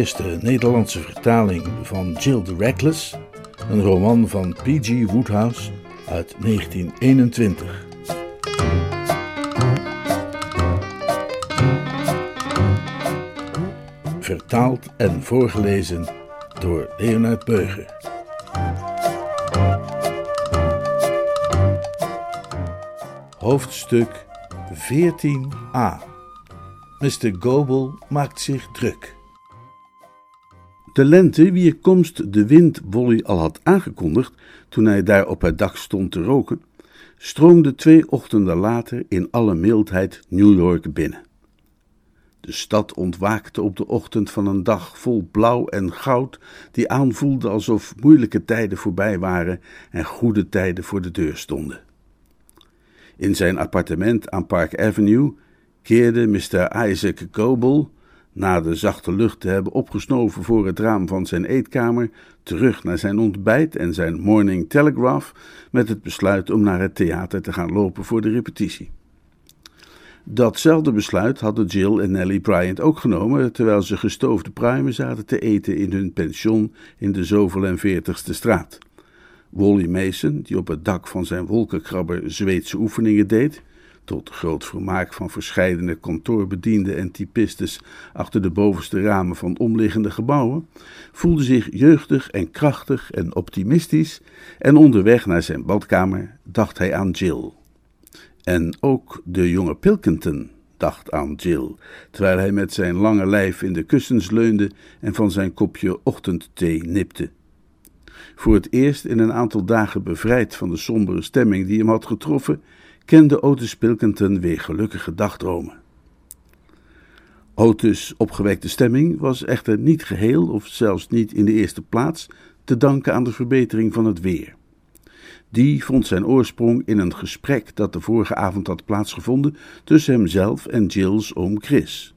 Eerste Nederlandse vertaling van Jill the Reckless, een roman van P.G. Woodhouse uit 1921. Vertaald en voorgelezen door Leonard Beuger. Hoofdstuk 14a. Mr. Goebel maakt zich druk. De lente, wier komst de wind Wolly al had aangekondigd toen hij daar op het dak stond te roken, stroomde twee ochtenden later in alle mildheid New York binnen. De stad ontwaakte op de ochtend van een dag vol blauw en goud, die aanvoelde alsof moeilijke tijden voorbij waren en goede tijden voor de deur stonden. In zijn appartement aan Park Avenue keerde Mr. Isaac Goebel, na de zachte lucht te hebben opgesnoven voor het raam van zijn eetkamer, terug naar zijn ontbijt en zijn Morning Telegraph met het besluit om naar het theater te gaan lopen voor de repetitie. Datzelfde besluit hadden Jill en Nellie Bryant ook genomen terwijl ze gestoofde pruimen zaten te eten in hun pension in de zoveel en veertigste straat. Wally Mason, die op het dak van zijn wolkenkrabber Zweedse oefeningen deed, tot groot vermaak van verscheidene kantoorbedienden en typistes achter de bovenste ramen van omliggende gebouwen, voelde zich jeugdig en krachtig en optimistisch en onderweg naar zijn badkamer dacht hij aan Jill. En ook de jonge Pilkington dacht aan Jill, terwijl hij met zijn lange lijf in de kussens leunde en van zijn kopje ochtendthee nipte. Voor het eerst in een aantal dagen bevrijd van de sombere stemming die hem had getroffen, kende Otis Pilkington weer gelukkige dagdromen. Otis' opgewekte stemming was echter niet geheel, of zelfs niet in de eerste plaats, te danken aan de verbetering van het weer. Die vond zijn oorsprong in een gesprek dat de vorige avond had plaatsgevonden tussen hemzelf en Jill's oom Chris.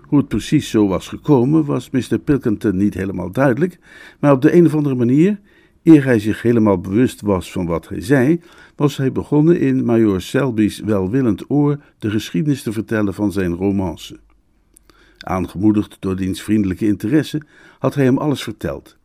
Hoe het precies zo was gekomen, was Mr. Pilkington niet helemaal duidelijk, maar op de een of andere manier, eer hij zich helemaal bewust was van wat hij zei, was hij begonnen in Major Selby's welwillend oor de geschiedenis te vertellen van zijn romance. Aangemoedigd door diens vriendelijke interesse, had hij hem alles verteld.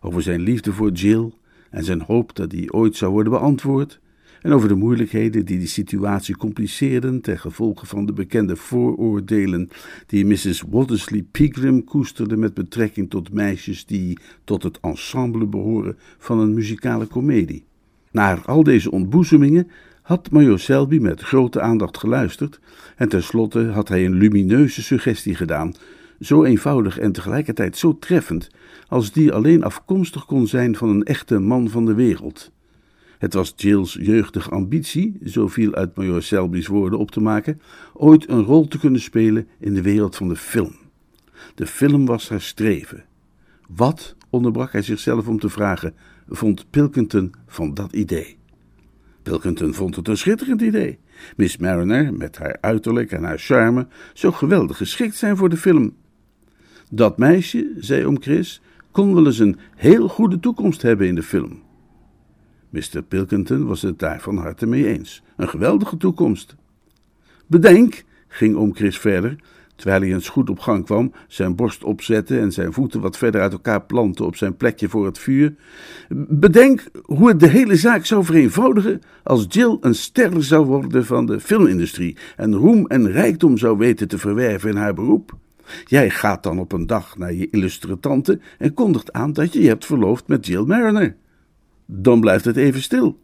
Over zijn liefde voor Jill en zijn hoop dat die ooit zou worden beantwoord, en over de moeilijkheden die de situatie compliceerden ten gevolge van de bekende vooroordelen die Mrs. Watersley Pegram koesterde met betrekking tot meisjes die tot het ensemble behoren van een muzikale komedie. Naar al deze ontboezemingen had Major Selby met grote aandacht geluisterd en tenslotte had hij een lumineuze suggestie gedaan, zo eenvoudig en tegelijkertijd zo treffend, als die alleen afkomstig kon zijn van een echte man van de wereld. Het was Jill's jeugdige ambitie, zo viel uit Major Selby's woorden op te maken, ooit een rol te kunnen spelen in de wereld van de film. De film was haar streven. Wat, onderbrak hij zichzelf om te vragen, vond Pilkington van dat idee? Pilkington vond het een schitterend idee. Miss Mariner, met haar uiterlijk en haar charme, zou geweldig geschikt zijn voor de film. Dat meisje, zei oom Chris, kon wel eens een heel goede toekomst hebben in de film. Mr. Pilkington was het daar van harte mee eens. Een geweldige toekomst. Bedenk, ging oom Chris verder, terwijl hij eens goed op gang kwam, zijn borst opzette en zijn voeten wat verder uit elkaar plantte op zijn plekje voor het vuur. Bedenk hoe het de hele zaak zou vereenvoudigen als Jill een ster zou worden van de filmindustrie en roem en rijkdom zou weten te verwerven in haar beroep. Jij gaat dan op een dag naar je illustre tante en kondigt aan dat je je hebt verloofd met Jill Mariner. Dan blijft het even stil.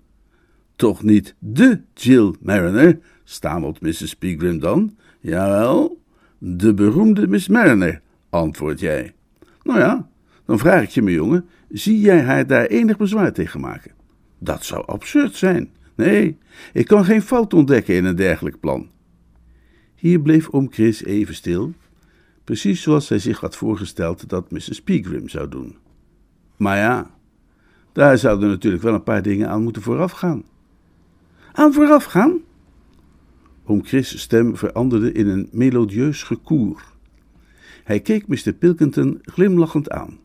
Toch niet de Jill Mariner, stamelt Mrs. Pegram dan. Jawel, de beroemde Miss Mariner, antwoord jij. Nou ja, dan vraag ik je, mijn jongen, zie jij haar daar enig bezwaar tegen maken? Dat zou absurd zijn. Nee, ik kan geen fout ontdekken in een dergelijk plan. Hier bleef oom Chris even stil, precies zoals hij zich had voorgesteld dat Mrs. Pegram zou doen. Maar ja, daar zouden natuurlijk wel een paar dingen aan moeten voorafgaan. Aan voorafgaan? Oom Chris' stem veranderde in een melodieus gekoer. Hij keek Mr. Pilkington glimlachend aan.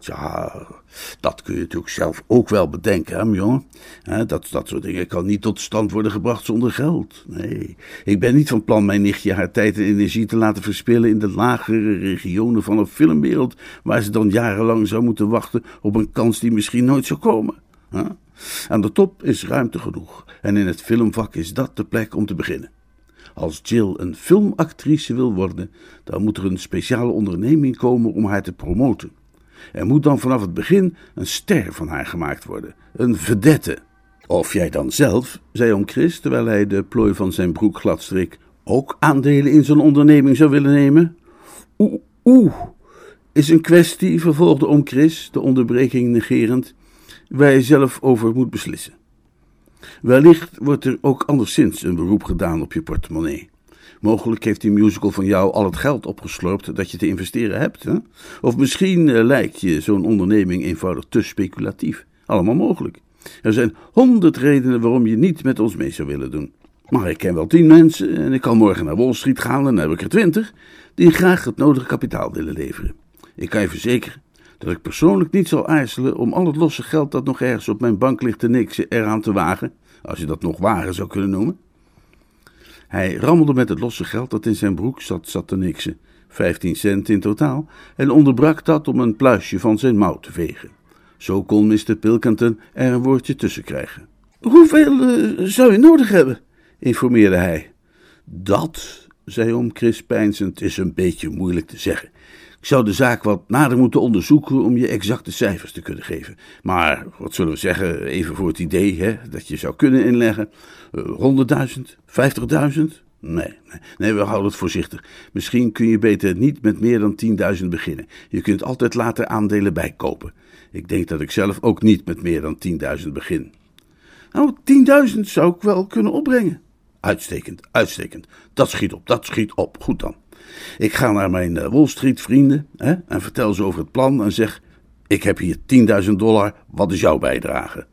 Ja, dat kun je natuurlijk zelf ook wel bedenken, hè, jongen. Dat, dat soort dingen kan niet tot stand worden gebracht zonder geld. Nee, ik ben niet van plan mijn nichtje haar tijd en energie te laten verspillen in de lagere regionen van een filmwereld, waar ze dan jarenlang zou moeten wachten op een kans die misschien nooit zou komen. Aan de top is ruimte genoeg en in het filmvak is dat de plek om te beginnen. Als Jill een filmactrice wil worden, dan moet er een speciale onderneming komen om haar te promoten. Er moet dan vanaf het begin een ster van haar gemaakt worden, een vedette. Of jij dan zelf, zei oom Chris, terwijl hij de plooi van zijn broek gladstreek, ook aandelen in zo'n onderneming zou willen nemen? Oeh, oeh, is een kwestie, vervolgde oom Chris, de onderbreking negerend, waar je zelf over moet beslissen. Wellicht wordt er ook anderszins een beroep gedaan op je portemonnee. Mogelijk heeft die musical van jou al het geld opgeslorpt dat je te investeren hebt. Hè? Of misschien uh, lijkt je zo'n onderneming eenvoudig te speculatief. Allemaal mogelijk. Er zijn honderd redenen waarom je niet met ons mee zou willen doen. Maar ik ken wel tien mensen en ik kan morgen naar Wall Street gaan en dan heb ik er twintig die graag het nodige kapitaal willen leveren. Ik kan je verzekeren dat ik persoonlijk niet zal aarzelen om al het losse geld dat nog ergens op mijn bank ligt te niksen eraan te wagen, als je dat nog wagen zou kunnen noemen. Hij rammelde met het losse geld dat in zijn broek zat, zat te niksen, vijftien cent in totaal, en onderbrak dat om een pluisje van zijn mouw te vegen. Zo kon Mr. Pilkington er een woordje tussen krijgen. Hoeveel uh, zou je nodig hebben? informeerde hij. Dat, zei oom Chris pijnzend, is een beetje moeilijk te zeggen. Ik zou de zaak wat nader moeten onderzoeken om je exacte cijfers te kunnen geven. Maar, wat zullen we zeggen, even voor het idee hè, dat je zou kunnen inleggen. Uh, 100.000? 50.000? Nee, nee, nee, we houden het voorzichtig. Misschien kun je beter niet met meer dan 10.000 beginnen. Je kunt altijd later aandelen bijkopen. Ik denk dat ik zelf ook niet met meer dan 10.000 begin. Nou, 10.000 zou ik wel kunnen opbrengen. Uitstekend, uitstekend. Dat schiet op, dat schiet op. Goed dan. Ik ga naar mijn eh, Wall Street vrienden hè, en vertel ze over het plan en zeg: Ik heb hier 10.000 dollar, wat is jouw bijdrage?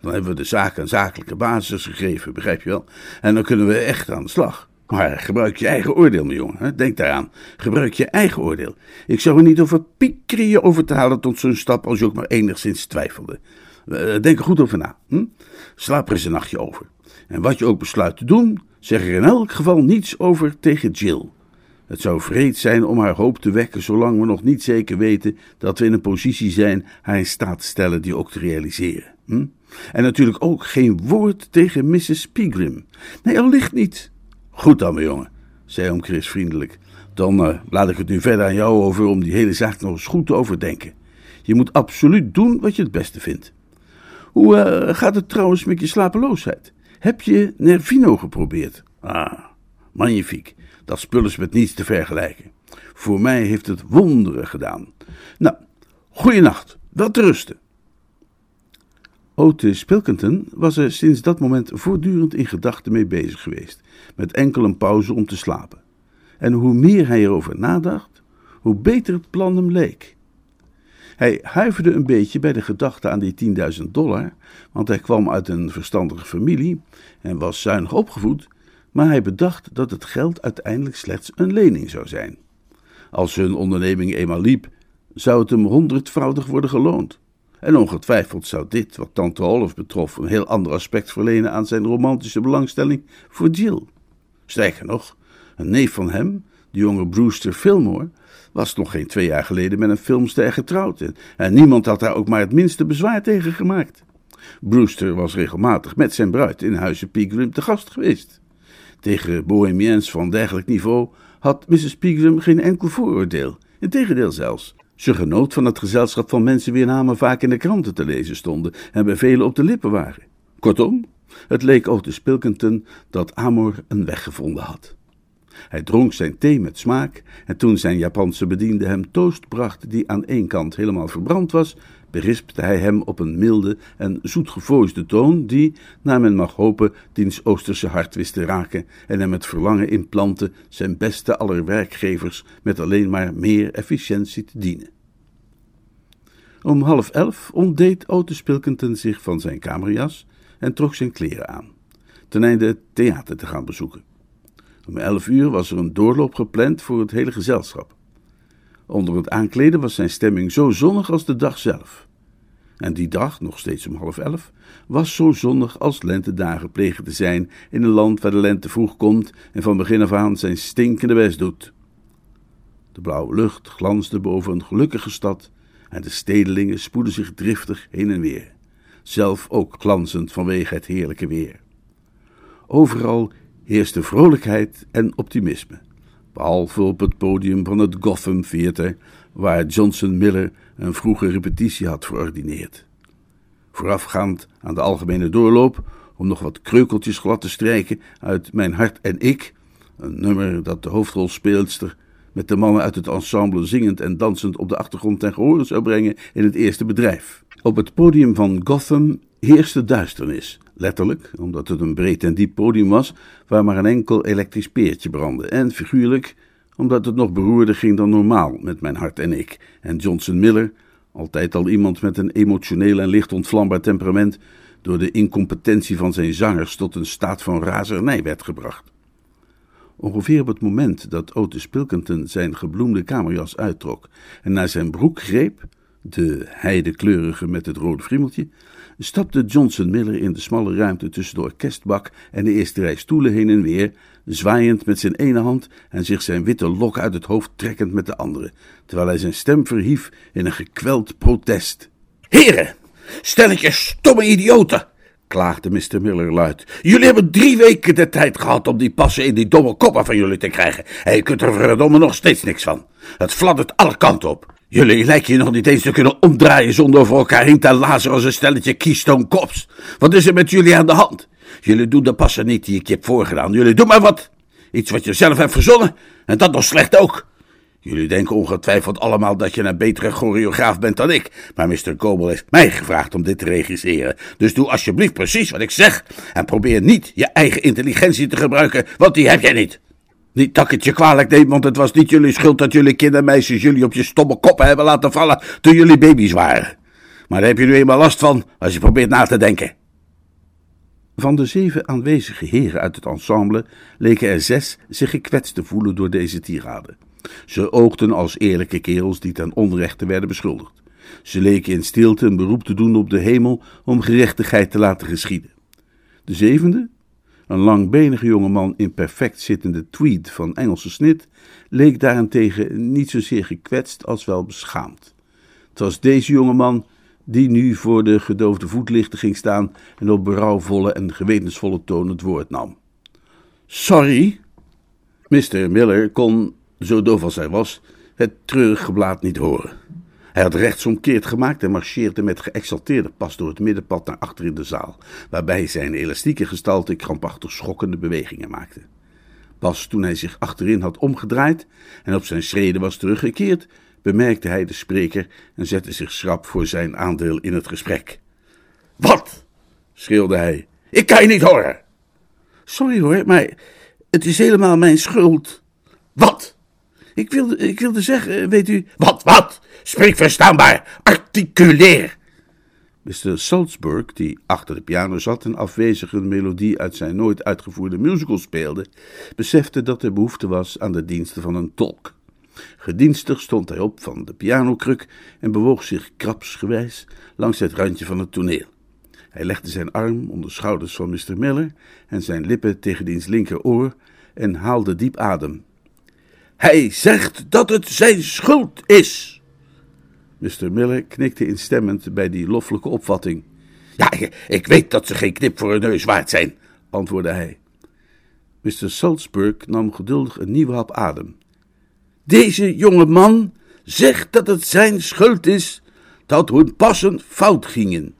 Dan hebben we de zaak een zakelijke basis gegeven, begrijp je wel? En dan kunnen we echt aan de slag. Maar gebruik je eigen oordeel, mijn jongen. Hè? Denk daaraan. Gebruik je eigen oordeel. Ik zou er niet over piekeren je over te halen tot zo'n stap als je ook maar enigszins twijfelde. Eh, denk er goed over na. Hm? Slaap er eens een nachtje over. En wat je ook besluit te doen, zeg er in elk geval niets over tegen Jill. Het zou vreed zijn om haar hoop te wekken, zolang we nog niet zeker weten dat we in een positie zijn haar in staat te stellen die ook te realiseren. Hm? En natuurlijk ook geen woord tegen Mrs. Pegram. Nee, allicht niet. Goed dan, mijn jongen, zei oom Chris vriendelijk. Dan uh, laat ik het nu verder aan jou over om die hele zaak nog eens goed te overdenken. Je moet absoluut doen wat je het beste vindt. Hoe uh, gaat het trouwens met je slapeloosheid? Heb je Nervino geprobeerd? Ah, magnifiek. Dat spul is met niets te vergelijken. Voor mij heeft het wonderen gedaan. Nou, goeienacht, wel te rusten. Otis Pilkington was er sinds dat moment voortdurend in gedachten mee bezig geweest, met enkel een pauze om te slapen. En hoe meer hij erover nadacht, hoe beter het plan hem leek. Hij huiverde een beetje bij de gedachte aan die 10.000 dollar, want hij kwam uit een verstandige familie en was zuinig opgevoed maar hij bedacht dat het geld uiteindelijk slechts een lening zou zijn. Als hun onderneming eenmaal liep, zou het hem honderdvoudig worden geloond. En ongetwijfeld zou dit, wat Tante Olaf betrof, een heel ander aspect verlenen aan zijn romantische belangstelling voor Jill. Sterker nog, een neef van hem, de jonge Brewster Fillmore, was nog geen twee jaar geleden met een filmster getrouwd en, niemand had daar ook maar het minste bezwaar tegen gemaakt. Brewster was regelmatig met zijn bruid in huizen Pegram te gast geweest. Tegen bohemiens van dergelijk niveau had Mrs. Pegram geen enkel vooroordeel. Integendeel zelfs. Ze genoot van het gezelschap van mensen wier namen vaak in de kranten te lezen stonden en bij velen op de lippen waren. Kortom, het leek Otis Pilkington dat Amor een weg gevonden had. Hij dronk zijn thee met smaak en toen zijn Japanse bediende hem toast bracht die aan één kant helemaal verbrand was, berispte hij hem op een milde en zoetgevoisde toon, die, naar men mag hopen, diens Oosterse hart wist te raken en hem het verlangen implantte zijn beste aller werkgevers met alleen maar meer efficiëntie te dienen. Om half elf ontdeed Otis Pilkington zich van zijn kamerjas en trok zijn kleren aan, ten einde het theater te gaan bezoeken. Om elf uur was er een doorloop gepland voor het hele gezelschap. Onder het aankleden was zijn stemming zo zonnig als de dag zelf. En die dag, nog steeds om half elf, was zo zonnig als lentedagen plegen te zijn in een land waar de lente vroeg komt en van begin af aan zijn stinkende best doet. De blauwe lucht glansde boven een gelukkige stad en de stedelingen spoedden zich driftig heen en weer, zelf ook glanzend vanwege het heerlijke weer. Overal heerste vrolijkheid en optimisme, behalve op het podium van het Gotham Theater, waar Johnson Miller een vroege repetitie had verordineerd. Voorafgaand aan de algemene doorloop, om nog wat kreukeltjes glad te strijken uit Mijn Hart en Ik, een nummer dat de hoofdrolspeelster met de mannen uit het ensemble zingend en dansend op de achtergrond ten gehore zou brengen in het eerste bedrijf. Op het podium van Gotham heerste duisternis, letterlijk, omdat het een breed en diep podium was waar maar een enkel elektrisch peertje brandde, en figuurlijk, omdat het nog beroerder ging dan normaal met mijn hart en ik, en Johnson Miller, altijd al iemand met een emotioneel en licht ontvlambaar temperament, door de incompetentie van zijn zangers tot een staat van razernij werd gebracht. Ongeveer op het moment dat Otis Pilkington zijn gebloemde kamerjas uittrok en naar zijn broek greep, de heidekleurige met het rode friemeltje, stapte Johnson Miller in de smalle ruimte tussen de orkestbak en de eerste rij stoelen heen en weer, zwaaiend met zijn ene hand en zich zijn witte lok uit het hoofd trekkend met de andere, terwijl hij zijn stem verhief in een gekweld protest. Heren, stelletje stomme idioten! klaagde Mr. Miller luid. Jullie hebben drie weken de tijd gehad om die passen in die domme koppen van jullie te krijgen. En je kunt er verdomme nog steeds niks van. Het fladdert alle kanten op. Jullie lijken je nog niet eens te kunnen omdraaien zonder over elkaar heen te lazen als een stelletje Keystone Cops. Wat is er met jullie aan de hand? Jullie doen de passen niet die ik je heb voorgedaan. Jullie doen maar wat. Iets wat je zelf hebt verzonnen. En dat nog slecht ook. Jullie denken ongetwijfeld allemaal dat je een betere choreograaf bent dan ik. Maar Mr. Gobel heeft mij gevraagd om dit te regisseren. Dus doe alsjeblieft precies wat ik zeg. En probeer niet je eigen intelligentie te gebruiken, want die heb jij niet. Niet dat ik het je kwalijk neem, want het was niet jullie schuld dat jullie kindermeisjes jullie op je stomme koppen hebben laten vallen toen jullie baby's waren. Maar daar heb je nu eenmaal last van als je probeert na te denken. Van de zeven aanwezige heren uit het ensemble leken er zes zich gekwetst te voelen door deze tirade. Ze oogden als eerlijke kerels die ten onrechte werden beschuldigd. Ze leken in stilte een beroep te doen op de hemel om gerechtigheid te laten geschieden. De zevende, een langbenige jongeman in perfect zittende tweed van Engelse snit, leek daarentegen niet zozeer gekwetst als wel beschaamd. Het was deze jongeman die nu voor de gedoofde voetlichten ging staan en op berouwvolle en gewetensvolle toon het woord nam. Sorry. Mr. Miller kon zo doof als hij was, het treurig geblaad niet horen. Hij had rechtsomkeerd gemaakt en marcheerde met geëxalteerde pas door het middenpad naar achter in de zaal, waarbij zijn elastieke gestalte krampachtig schokkende bewegingen maakte. Pas toen hij zich achterin had omgedraaid en op zijn schreden was teruggekeerd, bemerkte hij de spreker en zette zich schrap voor zijn aandeel in het gesprek. Wat? schreeuwde hij. Ik kan je niet horen. Sorry hoor, maar het is helemaal mijn schuld. Wat? Ik wilde, ik zeggen, weet u. Wat, wat? Spreek verstaanbaar. Articuleer. Mr. Salzburg, die achter de piano zat en afwezig een melodie uit zijn nooit uitgevoerde musical speelde, besefte dat er behoefte was aan de diensten van een tolk. Gedienstig stond hij op van de pianokruk en bewoog zich krapsgewijs langs het randje van het toneel. Hij legde zijn arm om de schouders van Mr. Miller en zijn lippen tegen diens linkeroor en haalde diep adem. Hij zegt dat het zijn schuld is. Mr. Miller knikte instemmend bij die loffelijke opvatting. Ja, ik weet dat ze geen knip voor hun neus waard zijn, antwoordde hij. Mr. Salzburg nam geduldig een nieuwe hap adem. Deze jonge man zegt dat het zijn schuld is dat hun passen fout gingen.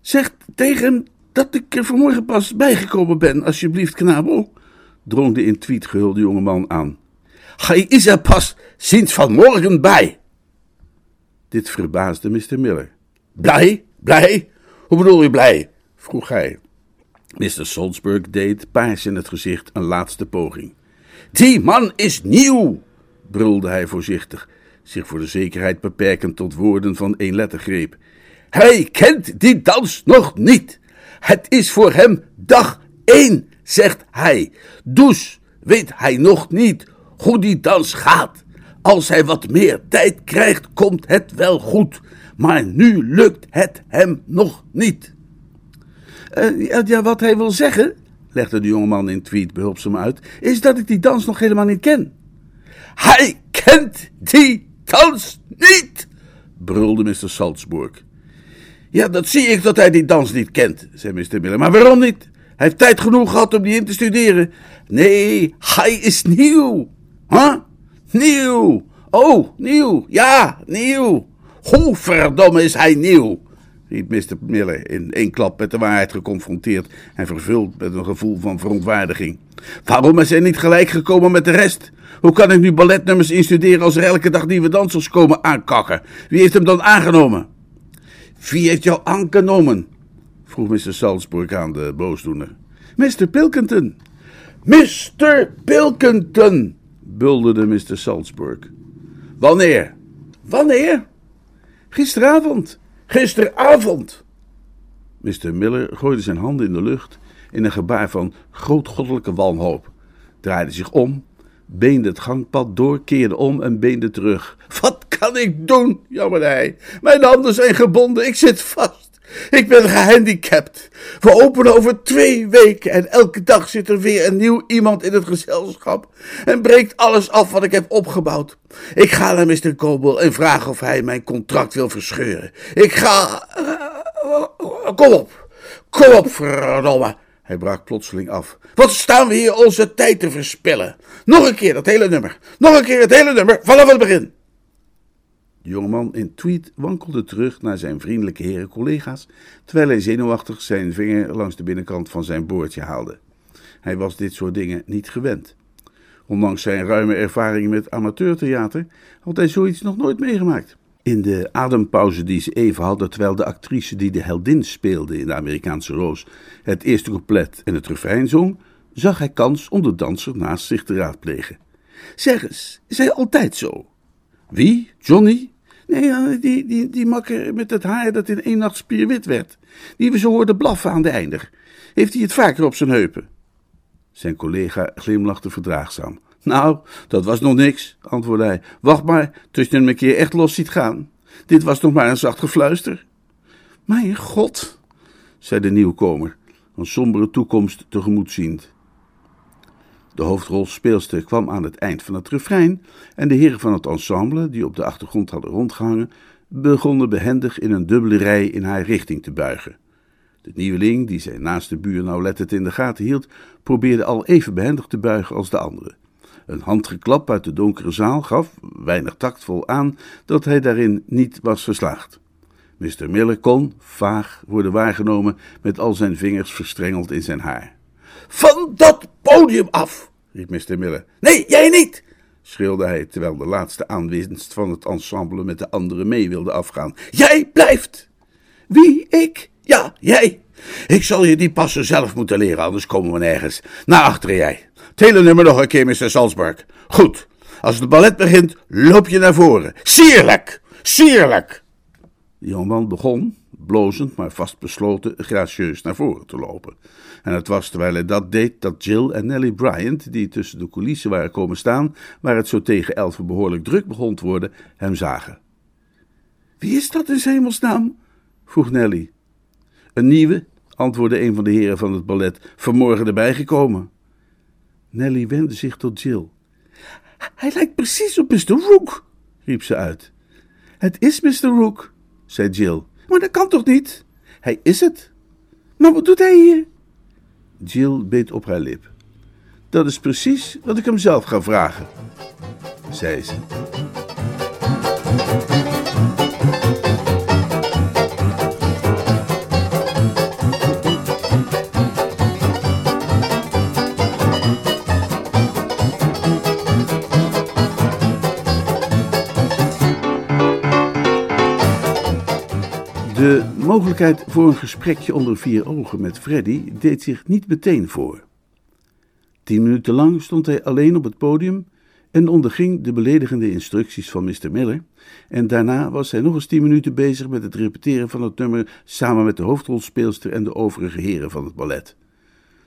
Zeg tegen hem dat ik er vanmorgen pas bijgekomen ben, alsjeblieft, knabel, drong de in tweet gehulde jonge man aan. Hij is er pas sinds vanmorgen bij. Dit verbaasde Mr. Miller. Blij? Blij? Hoe bedoel je blij? vroeg hij. Mr. Salzburg deed, paars in het gezicht, een laatste poging. Die man is nieuw, brulde hij voorzichtig, zich voor de zekerheid beperkend tot woorden van één lettergreep. Hij kent die dans nog niet. Het is voor hem dag één, zegt hij. Dus weet hij nog niet hoe die dans gaat. Als hij wat meer tijd krijgt, komt het wel goed. Maar nu lukt het hem nog niet. Uh, ja, wat hij wil zeggen, legde de jongeman in tweet behulpzaam uit, is dat ik die dans nog helemaal niet ken. Hij kent die dans niet, brulde Mr. Salzburg. Ja, dat zie ik dat hij die dans niet kent, zei Mr. Miller. Maar waarom niet? Hij heeft tijd genoeg gehad om die in te studeren. Nee, hij is nieuw. Huh? Nieuw. Oh, nieuw. Ja, nieuw. Hoe verdomme is hij nieuw? riep Mr. Miller in één klap met de waarheid geconfronteerd en vervuld met een gevoel van verontwaardiging. Waarom is hij niet gelijk gekomen met de rest? Hoe kan ik nu balletnummers instuderen als er elke dag nieuwe dansers komen aankakken? Wie heeft hem dan aangenomen? Wie heeft jou aangenomen? vroeg Mr. Salzburg aan de boosdoener. Mr. Pilkington. Mr. Pilkington, bulderde Mr. Salzburg. Wanneer? Wanneer? Gisteravond. Gisteravond. Mr. Miller gooide zijn handen in de lucht in een gebaar van grootgoddelijke wanhoop, draaide zich om, beende het gangpad door, keerde om en beende terug. Wat kan ik doen? jammerde hij. Mijn handen zijn gebonden, ik zit vast. Ik ben gehandicapt. We openen over twee weken en elke dag zit er weer een nieuw iemand in het gezelschap en breekt alles af wat ik heb opgebouwd. Ik ga naar Mr. Coble en vraag of hij mijn contract wil verscheuren. Ik ga. Kom op, kom op, verdomme. Hij brak plotseling af. Wat staan we hier onze tijd te verspillen? Nog een keer dat hele nummer. Nog een keer het hele nummer vanaf het begin. De jongeman in tweet wankelde terug naar zijn vriendelijke heren collega's, terwijl hij zenuwachtig zijn vinger langs de binnenkant van zijn boordje haalde. Hij was dit soort dingen niet gewend. Ondanks zijn ruime ervaring met amateurtheater had hij zoiets nog nooit meegemaakt. In de adempauze die ze even hadden terwijl de actrice die de heldin speelde in de Amerikaanse Roos het eerste couplet en het refrein zong, zag hij kans om de danser naast zich te raadplegen. Zeg eens, is hij altijd zo? Wie? Johnny? Nee, die, die, die makker met het haar dat in één nacht spierwit werd. Die we zo hoorden blaffen aan de einder. Heeft hij het vaker op zijn heupen? Zijn collega glimlachte verdraagzaam. Nou, dat was nog niks, antwoordde hij. Wacht maar, je hem een keer echt los ziet gaan. Dit was nog maar een zacht gefluister. Mijn god, zei de nieuwkomer, een sombere toekomst tegemoet ziend. De hoofdrolspeelster kwam aan het eind van het refrein en de heren van het ensemble, die op de achtergrond hadden rondgehangen, begonnen behendig in een dubbele rij in haar richting te buigen. De nieuweling, die zijn naaste buur nauwlettend in de gaten hield, probeerde al even behendig te buigen als de andere. Een handgeklap uit de donkere zaal gaf, weinig tactvol aan, dat hij daarin niet was geslaagd. Mr. Miller kon, vaag, worden waargenomen met al zijn vingers verstrengeld in zijn haar. Van dat podium af, riep Mr. Miller. Nee, jij niet, schreeuwde hij, terwijl de laatste aanwinst van het ensemble met de anderen mee wilde afgaan. Jij blijft! Wie, ik? Ja, jij. Ik zal je die passen zelf moeten leren, anders komen we nergens. Naar achteren jij. Het nummer nog een keer, Mr. Salzburg. Goed. Als het ballet begint, loop je naar voren. Sierlijk! Sierlijk! De jongeman begon, blozend maar vastbesloten, gracieus naar voren te lopen. En het was terwijl hij dat deed dat Jill en Nellie Bryant, die tussen de coulissen waren komen staan, waar het zo tegen elf behoorlijk druk begon te worden, hem zagen. Wie is dat in hemelsnaam? vroeg Nellie. Een nieuwe, antwoordde een van de heren van het ballet, vanmorgen erbij gekomen. Nellie wendde zich tot Jill. Hij lijkt precies op Mr. Rook, riep ze uit. Het is Mr. Rook, zei Jill. Maar dat kan toch niet? Hij is het. Maar wat doet hij hier? Jill beet op haar lip. Dat is precies wat ik hem zelf ga vragen, zei ze. Mogelijkheid voor een gesprekje onder vier ogen met Freddy deed zich niet meteen voor. Tien minuten lang stond hij alleen op het podium en onderging de beledigende instructies van Mr. Miller. En daarna was hij nog eens tien minuten bezig met het repeteren van het nummer samen met de hoofdrolspeelster en de overige heren van het ballet.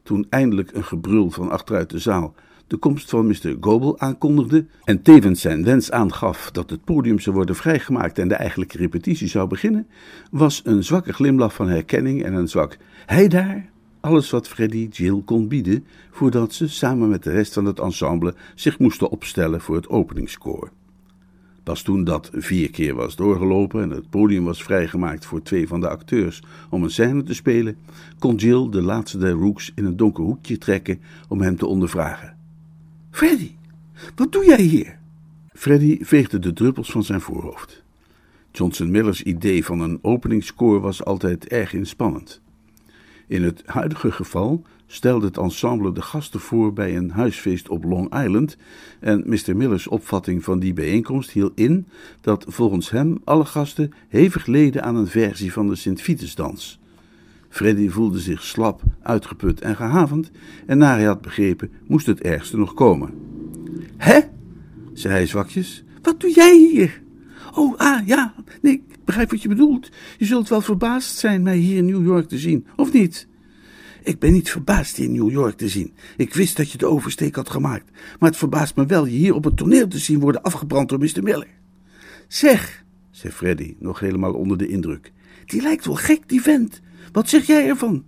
Toen eindelijk een gebrul van achteruit de zaal de komst van Mr. Goebel aankondigde en tevens zijn wens aangaf dat het podium zou worden vrijgemaakt en de eigenlijke repetitie zou beginnen, was een zwakke glimlach van herkenning en een zwak hij daar alles wat Freddy Jill kon bieden voordat ze samen met de rest van het ensemble zich moesten opstellen voor het openingskoor. Pas toen dat vier keer was doorgelopen en het podium was vrijgemaakt voor twee van de acteurs om een scène te spelen, kon Jill de laatste der Rooks in een donker hoekje trekken om hem te ondervragen. Freddy, wat doe jij hier? Freddy veegde de druppels van zijn voorhoofd. Johnson Millers idee van een openingskoor was altijd erg inspannend. In het huidige geval stelde het ensemble de gasten voor bij een huisfeest op Long Island en Mr. Millers opvatting van die bijeenkomst hield in dat volgens hem alle gasten hevig leden aan een versie van de Sint-Vitusdans. Freddy voelde zich slap, uitgeput en gehavend en naar hij had begrepen moest het ergste nog komen. Hè? zei hij zwakjes. Wat doe jij hier? Oh, ah, ja, nee, ik begrijp wat je bedoelt. Je zult wel verbaasd zijn mij hier in New York te zien, of niet? Ik ben niet verbaasd je in New York te zien. Ik wist dat je de oversteek had gemaakt. Maar het verbaast me wel je hier op het toneel te zien worden afgebrand door Mr. Miller. Zeg, zei Freddy, nog helemaal onder de indruk. Die lijkt wel gek, die vent. Wat zeg jij ervan?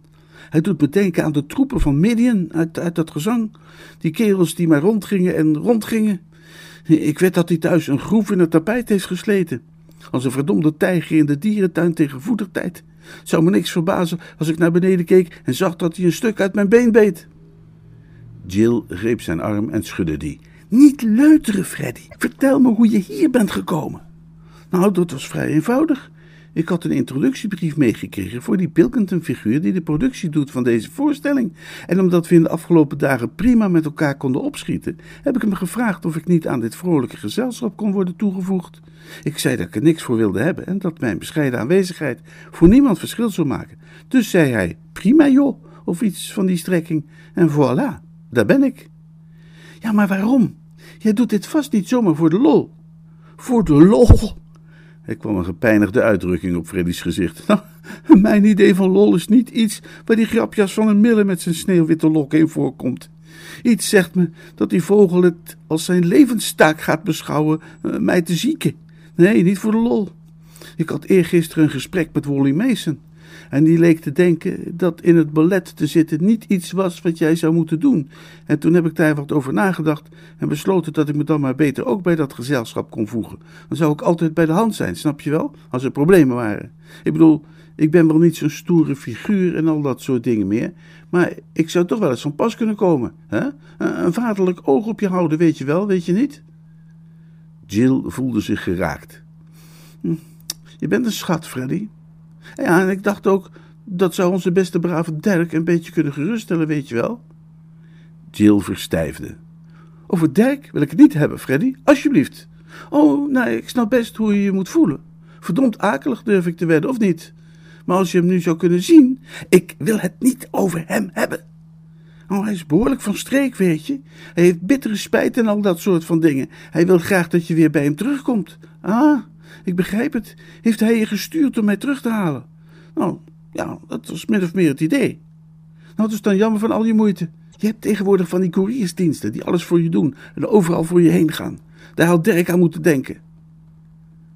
Hij doet me denken aan de troepen van Midian uit, uit dat gezang. Die kerels die maar rondgingen en rondgingen. Ik weet dat hij thuis een groef in het tapijt heeft gesleten. Als een verdomde tijger in de dierentuin tegen voedertijd. Zou me niks verbazen als ik naar beneden keek en zag dat hij een stuk uit mijn been beet. Jill greep zijn arm en schudde die. Niet leuteren, Freddy. Vertel me hoe je hier bent gekomen. Nou, dat was vrij eenvoudig. Ik had een introductiebrief meegekregen voor die Pilkington-figuur die de productie doet van deze voorstelling. En omdat we in de afgelopen dagen prima met elkaar konden opschieten, heb ik hem gevraagd of ik niet aan dit vrolijke gezelschap kon worden toegevoegd. Ik zei dat ik er niks voor wilde hebben en dat mijn bescheiden aanwezigheid voor niemand verschil zou maken. Dus zei hij: prima joh, of iets van die strekking. En voilà, daar ben ik. Ja, maar waarom? Jij doet dit vast niet zomaar voor de lol. Voor de lol? Er kwam een gepijnigde uitdrukking op Freddy's gezicht. Nou, mijn idee van lol is niet iets waar die grapjas van een mille met zijn sneeuwwitte lokken in voorkomt. Iets zegt me dat die vogel het als zijn levenstaak gaat beschouwen uh, mij te zieken. Nee, niet voor de lol. Ik had eergisteren een gesprek met Wally Mason. En die leek te denken dat in het ballet te zitten niet iets was wat jij zou moeten doen. En toen heb ik daar wat over nagedacht en besloten dat ik me dan maar beter ook bij dat gezelschap kon voegen. Dan zou ik altijd bij de hand zijn, snap je wel? Als er problemen waren. Ik bedoel, ik ben wel niet zo'n stoere figuur en al dat soort dingen meer. Maar ik zou toch wel eens van pas kunnen komen. Hè? Een vaderlijk oog op je houden, weet je wel, weet je niet? Jill voelde zich geraakt. Hm, je bent een schat, Freddy. Ja, en ik dacht ook, dat zou onze beste brave Dirk een beetje kunnen geruststellen, weet je wel. Jill verstijfde. Over Dirk wil ik het niet hebben, Freddy, alsjeblieft. Oh, nou, ik snap best hoe je je moet voelen. Verdomd akelig durf ik te wedden, of niet? Maar als je hem nu zou kunnen zien, ik wil het niet over hem hebben. Oh, hij is behoorlijk van streek, weet je. Hij heeft bittere spijt en al dat soort van dingen. Hij wil graag dat je weer bij hem terugkomt. Ah, ik begrijp het. Heeft hij je gestuurd om mij terug te halen? Nou, ja, dat was min of meer het idee. Nou, het is dan jammer van al je moeite. Je hebt tegenwoordig van die couriersdiensten die alles voor je doen en overal voor je heen gaan. Daar had Dirk aan moeten denken.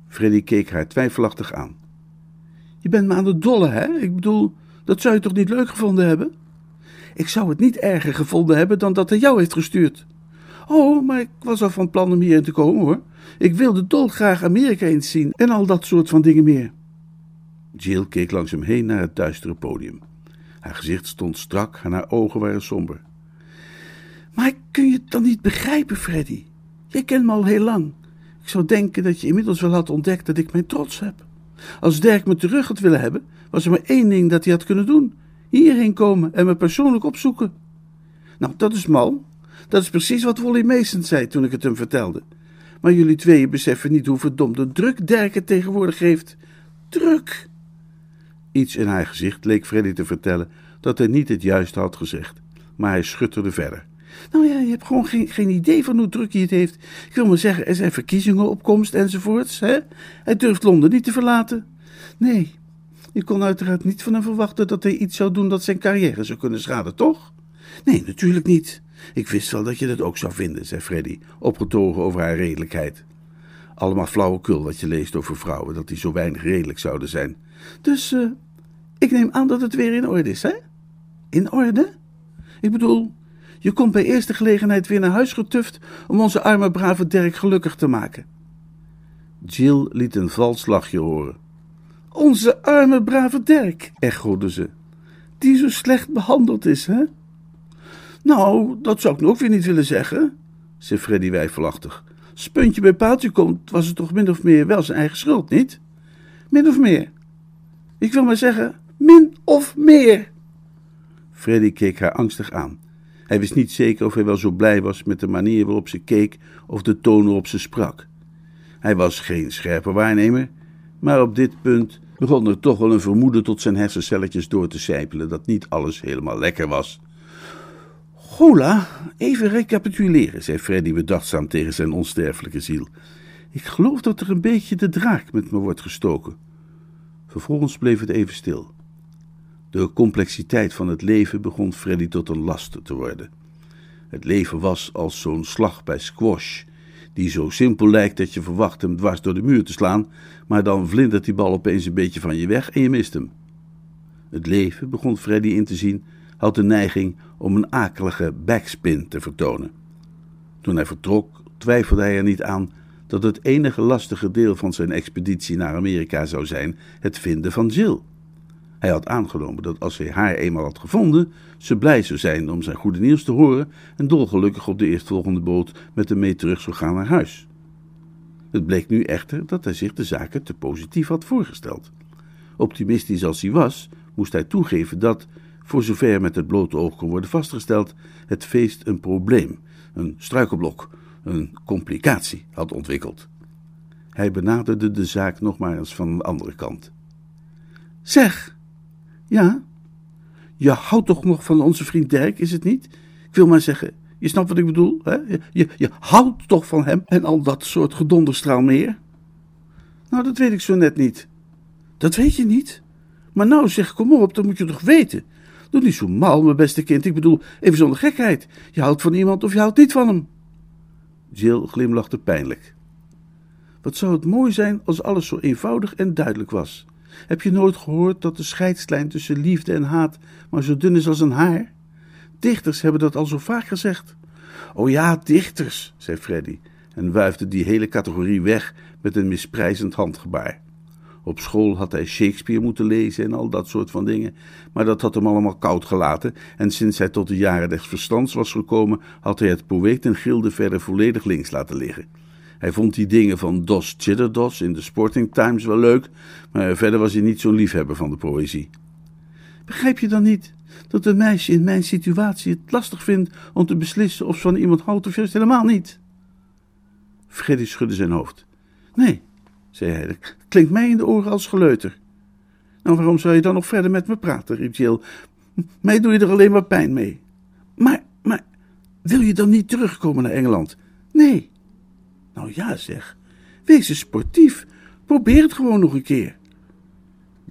Freddy keek haar twijfelachtig aan. Je bent me aan de dolle, hè? Ik bedoel, dat zou je toch niet leuk gevonden hebben? Ik zou het niet erger gevonden hebben dan dat hij jou heeft gestuurd. Oh, maar ik was al van plan om hierheen te komen, hoor. Ik wilde dolgraag Amerika eens zien en al dat soort van dingen meer. Jill keek langs hem heen naar het duistere podium. Haar gezicht stond strak en haar ogen waren somber. Maar kun je het dan niet begrijpen, Freddy? Jij kent me al heel lang. Ik zou denken dat je inmiddels wel had ontdekt dat ik mijn trots heb. Als Dirk me terug had willen hebben, was er maar één ding dat hij had kunnen doen: hierheen komen en me persoonlijk opzoeken. Nou, dat is mal. Dat is precies wat Wally Mason zei toen ik het hem vertelde. Maar jullie tweeën beseffen niet hoe verdomde druk Dirk het tegenwoordig heeft. Druk! Iets in haar gezicht leek Freddy te vertellen dat hij niet het juiste had gezegd, maar hij schutterde verder. Nou ja, je hebt gewoon geen, geen idee van hoe druk hij het heeft. Ik wil maar zeggen, er zijn verkiezingen op komst enzovoorts. Hè? Hij durft Londen niet te verlaten. Nee, je kon uiteraard niet van hem verwachten dat hij iets zou doen dat zijn carrière zou kunnen schaden, toch? Nee, natuurlijk niet. Ik wist wel dat je dat ook zou vinden, zei Freddy, opgetogen over haar redelijkheid. Allemaal flauwekul wat je leest over vrouwen, dat die zo weinig redelijk zouden zijn. Dus uh, ik neem aan dat het weer in orde is, hè? In orde? Ik bedoel, je komt bij eerste gelegenheid weer naar huis getuft om onze arme brave Dirk gelukkig te maken. Jill liet een vals lachje horen. Onze arme brave Dirk, echode ze. Die zo slecht behandeld is, hè? Nou, dat zou ik nog ook weer niet willen zeggen, zei Freddy wijfelachtig. Spuntje bij paaltje komt, was het toch min of meer wel zijn eigen schuld, niet? Min of meer. Ik wil maar zeggen, min of meer. Freddy keek haar angstig aan. Hij wist niet zeker of hij wel zo blij was met de manier waarop ze keek of de toon waarop ze sprak. Hij was geen scherpe waarnemer, maar op dit punt begon er toch wel een vermoeden tot zijn hersencelletjes door te sijpelen dat niet alles helemaal lekker was. Gola, even recapituleren, zei Freddy bedachtzaam tegen zijn onsterfelijke ziel. Ik geloof dat er een beetje de draak met me wordt gestoken. Vervolgens bleef het even stil. De complexiteit van het leven begon Freddy tot een last te worden. Het leven was als zo'n slag bij squash, die zo simpel lijkt dat je verwacht hem dwars door de muur te slaan, maar dan vlindert die bal opeens een beetje van je weg en je mist hem. Het leven, begon Freddy in te zien, had de neiging om een akelige backspin te vertonen. Toen hij vertrok, twijfelde hij er niet aan dat het enige lastige deel van zijn expeditie naar Amerika zou zijn het vinden van Jill. Hij had aangenomen dat als hij haar eenmaal had gevonden, ze blij zou zijn om zijn goede nieuws te horen en dolgelukkig op de eerstvolgende boot met hem mee terug zou gaan naar huis. Het bleek nu echter dat hij zich de zaken te positief had voorgesteld. Optimistisch als hij was, moest hij toegeven dat, voor zover met het blote oog kon worden vastgesteld, het feest een probleem, een struikelblok, een complicatie had ontwikkeld. Hij benaderde de zaak nog maar eens van een andere kant. Zeg, ja, je houdt toch nog van onze vriend Dirk, is het niet? Ik wil maar zeggen, je snapt wat ik bedoel, hè? Je, je, je houdt toch van hem en al dat soort gedonderstraal meer? Nou, dat weet ik zo net niet. Dat weet je niet? Maar nou zeg, kom op, dat moet je toch weten. Doe niet zo mal, mijn beste kind. Ik bedoel, even zonder gekheid. Je houdt van iemand of je houdt niet van hem. Jill glimlachte pijnlijk. Wat zou het mooi zijn als alles zo eenvoudig en duidelijk was. Heb je nooit gehoord dat de scheidslijn tussen liefde en haat maar zo dun is als een haar? Dichters hebben dat al zo vaak gezegd. Oh ja, dichters, zei Freddy en wuifde die hele categorie weg met een misprijzend handgebaar. Op school had hij Shakespeare moeten lezen en al dat soort van dingen, maar dat had hem allemaal koud gelaten en sinds hij tot de jaren des verstands was gekomen, had hij het poëet en gilde verder volledig links laten liggen. Hij vond die dingen van Dos Chitterdos in de Sporting Times wel leuk, maar verder was hij niet zo'n liefhebber van de poëzie. Begrijp je dan niet dat een meisje in mijn situatie het lastig vindt om te beslissen of ze van iemand houdt of juist helemaal niet? Freddy schudde zijn hoofd. Nee, zei hij, klinkt mij in de oren als geleuter. Nou, waarom zou je dan nog verder met me praten, riep Jill. Mij doe je er alleen maar pijn mee. Maar, maar, wil je dan niet terugkomen naar Engeland? Nee. Nou ja, zeg. Wees eens sportief. Probeer het gewoon nog een keer.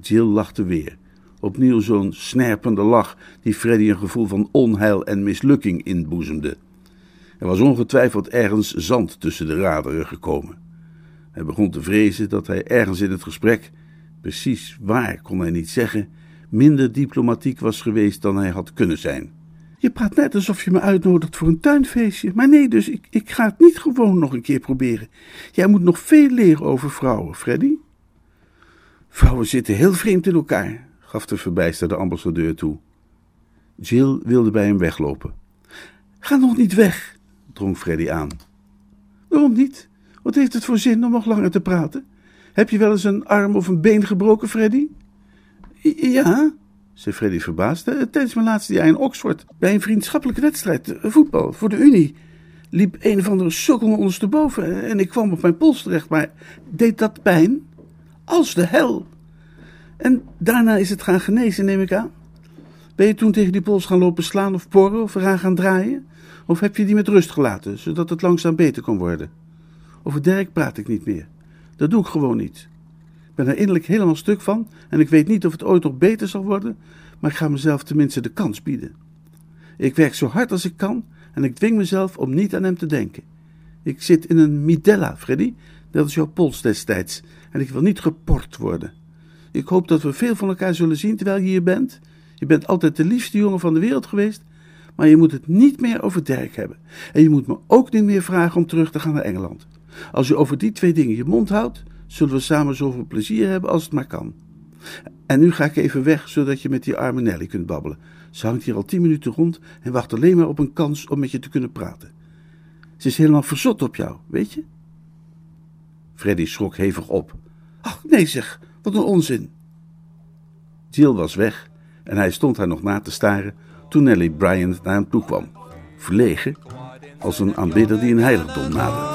Jill lachte weer. Opnieuw zo'n snerpende lach die Freddy een gevoel van onheil en mislukking inboezemde. Er was ongetwijfeld ergens zand tussen de raderen gekomen. Hij begon te vrezen dat hij ergens in het gesprek, precies waar kon hij niet zeggen, minder diplomatiek was geweest dan hij had kunnen zijn. Je praat net alsof je me uitnodigt voor een tuinfeestje. Maar nee, dus ik, ik ga het niet gewoon nog een keer proberen. Jij moet nog veel leren over vrouwen, Freddy. Vrouwen zitten heel vreemd in elkaar, gaf de verbijsterde ambassadeur toe. Jill wilde bij hem weglopen. Ga nog niet weg, drong Freddy aan. Waarom niet? Wat heeft het voor zin om nog langer te praten? Heb je wel eens een arm of een been gebroken, Freddy? Ja, zei Freddy verbaasd. Eh, tijdens mijn laatste jaar in Oxford, bij een vriendschappelijke wedstrijd, eh, voetbal, voor de Unie, liep een of andere sukkel me ondersteboven en ik kwam op mijn pols terecht, maar deed dat pijn? Als de hel! En daarna is het gaan genezen, neem ik aan? Ben je toen tegen die pols gaan lopen slaan of porren of eraan gaan draaien? Of heb je die met rust gelaten, zodat het langzaam beter kon worden? Over Dirk praat ik niet meer. Dat doe ik gewoon niet. Ik ben er innerlijk helemaal stuk van en ik weet niet of het ooit nog beter zal worden, maar ik ga mezelf tenminste de kans bieden. Ik werk zo hard als ik kan en ik dwing mezelf om niet aan hem te denken. Ik zit in een midella, Freddy, dat is jouw pols destijds, en ik wil niet geport worden. Ik hoop dat we veel van elkaar zullen zien terwijl je hier bent. Je bent altijd de liefste jongen van de wereld geweest, maar je moet het niet meer over Dirk hebben. En je moet me ook niet meer vragen om terug te gaan naar Engeland. Als je over die twee dingen je mond houdt, zullen we samen zoveel plezier hebben als het maar kan. En nu ga ik even weg, zodat je met die arme Nelly kunt babbelen. Ze hangt hier al tien minuten rond en wacht alleen maar op een kans om met je te kunnen praten. Ze is helemaal verzot op jou, weet je? Freddy schrok hevig op. Ach, nee zeg, wat een onzin. Jill was weg en hij stond haar nog na te staren toen Nelly Bryant naar hem toe kwam. Verlegen, als een aanbidder die een heiligdom nadert.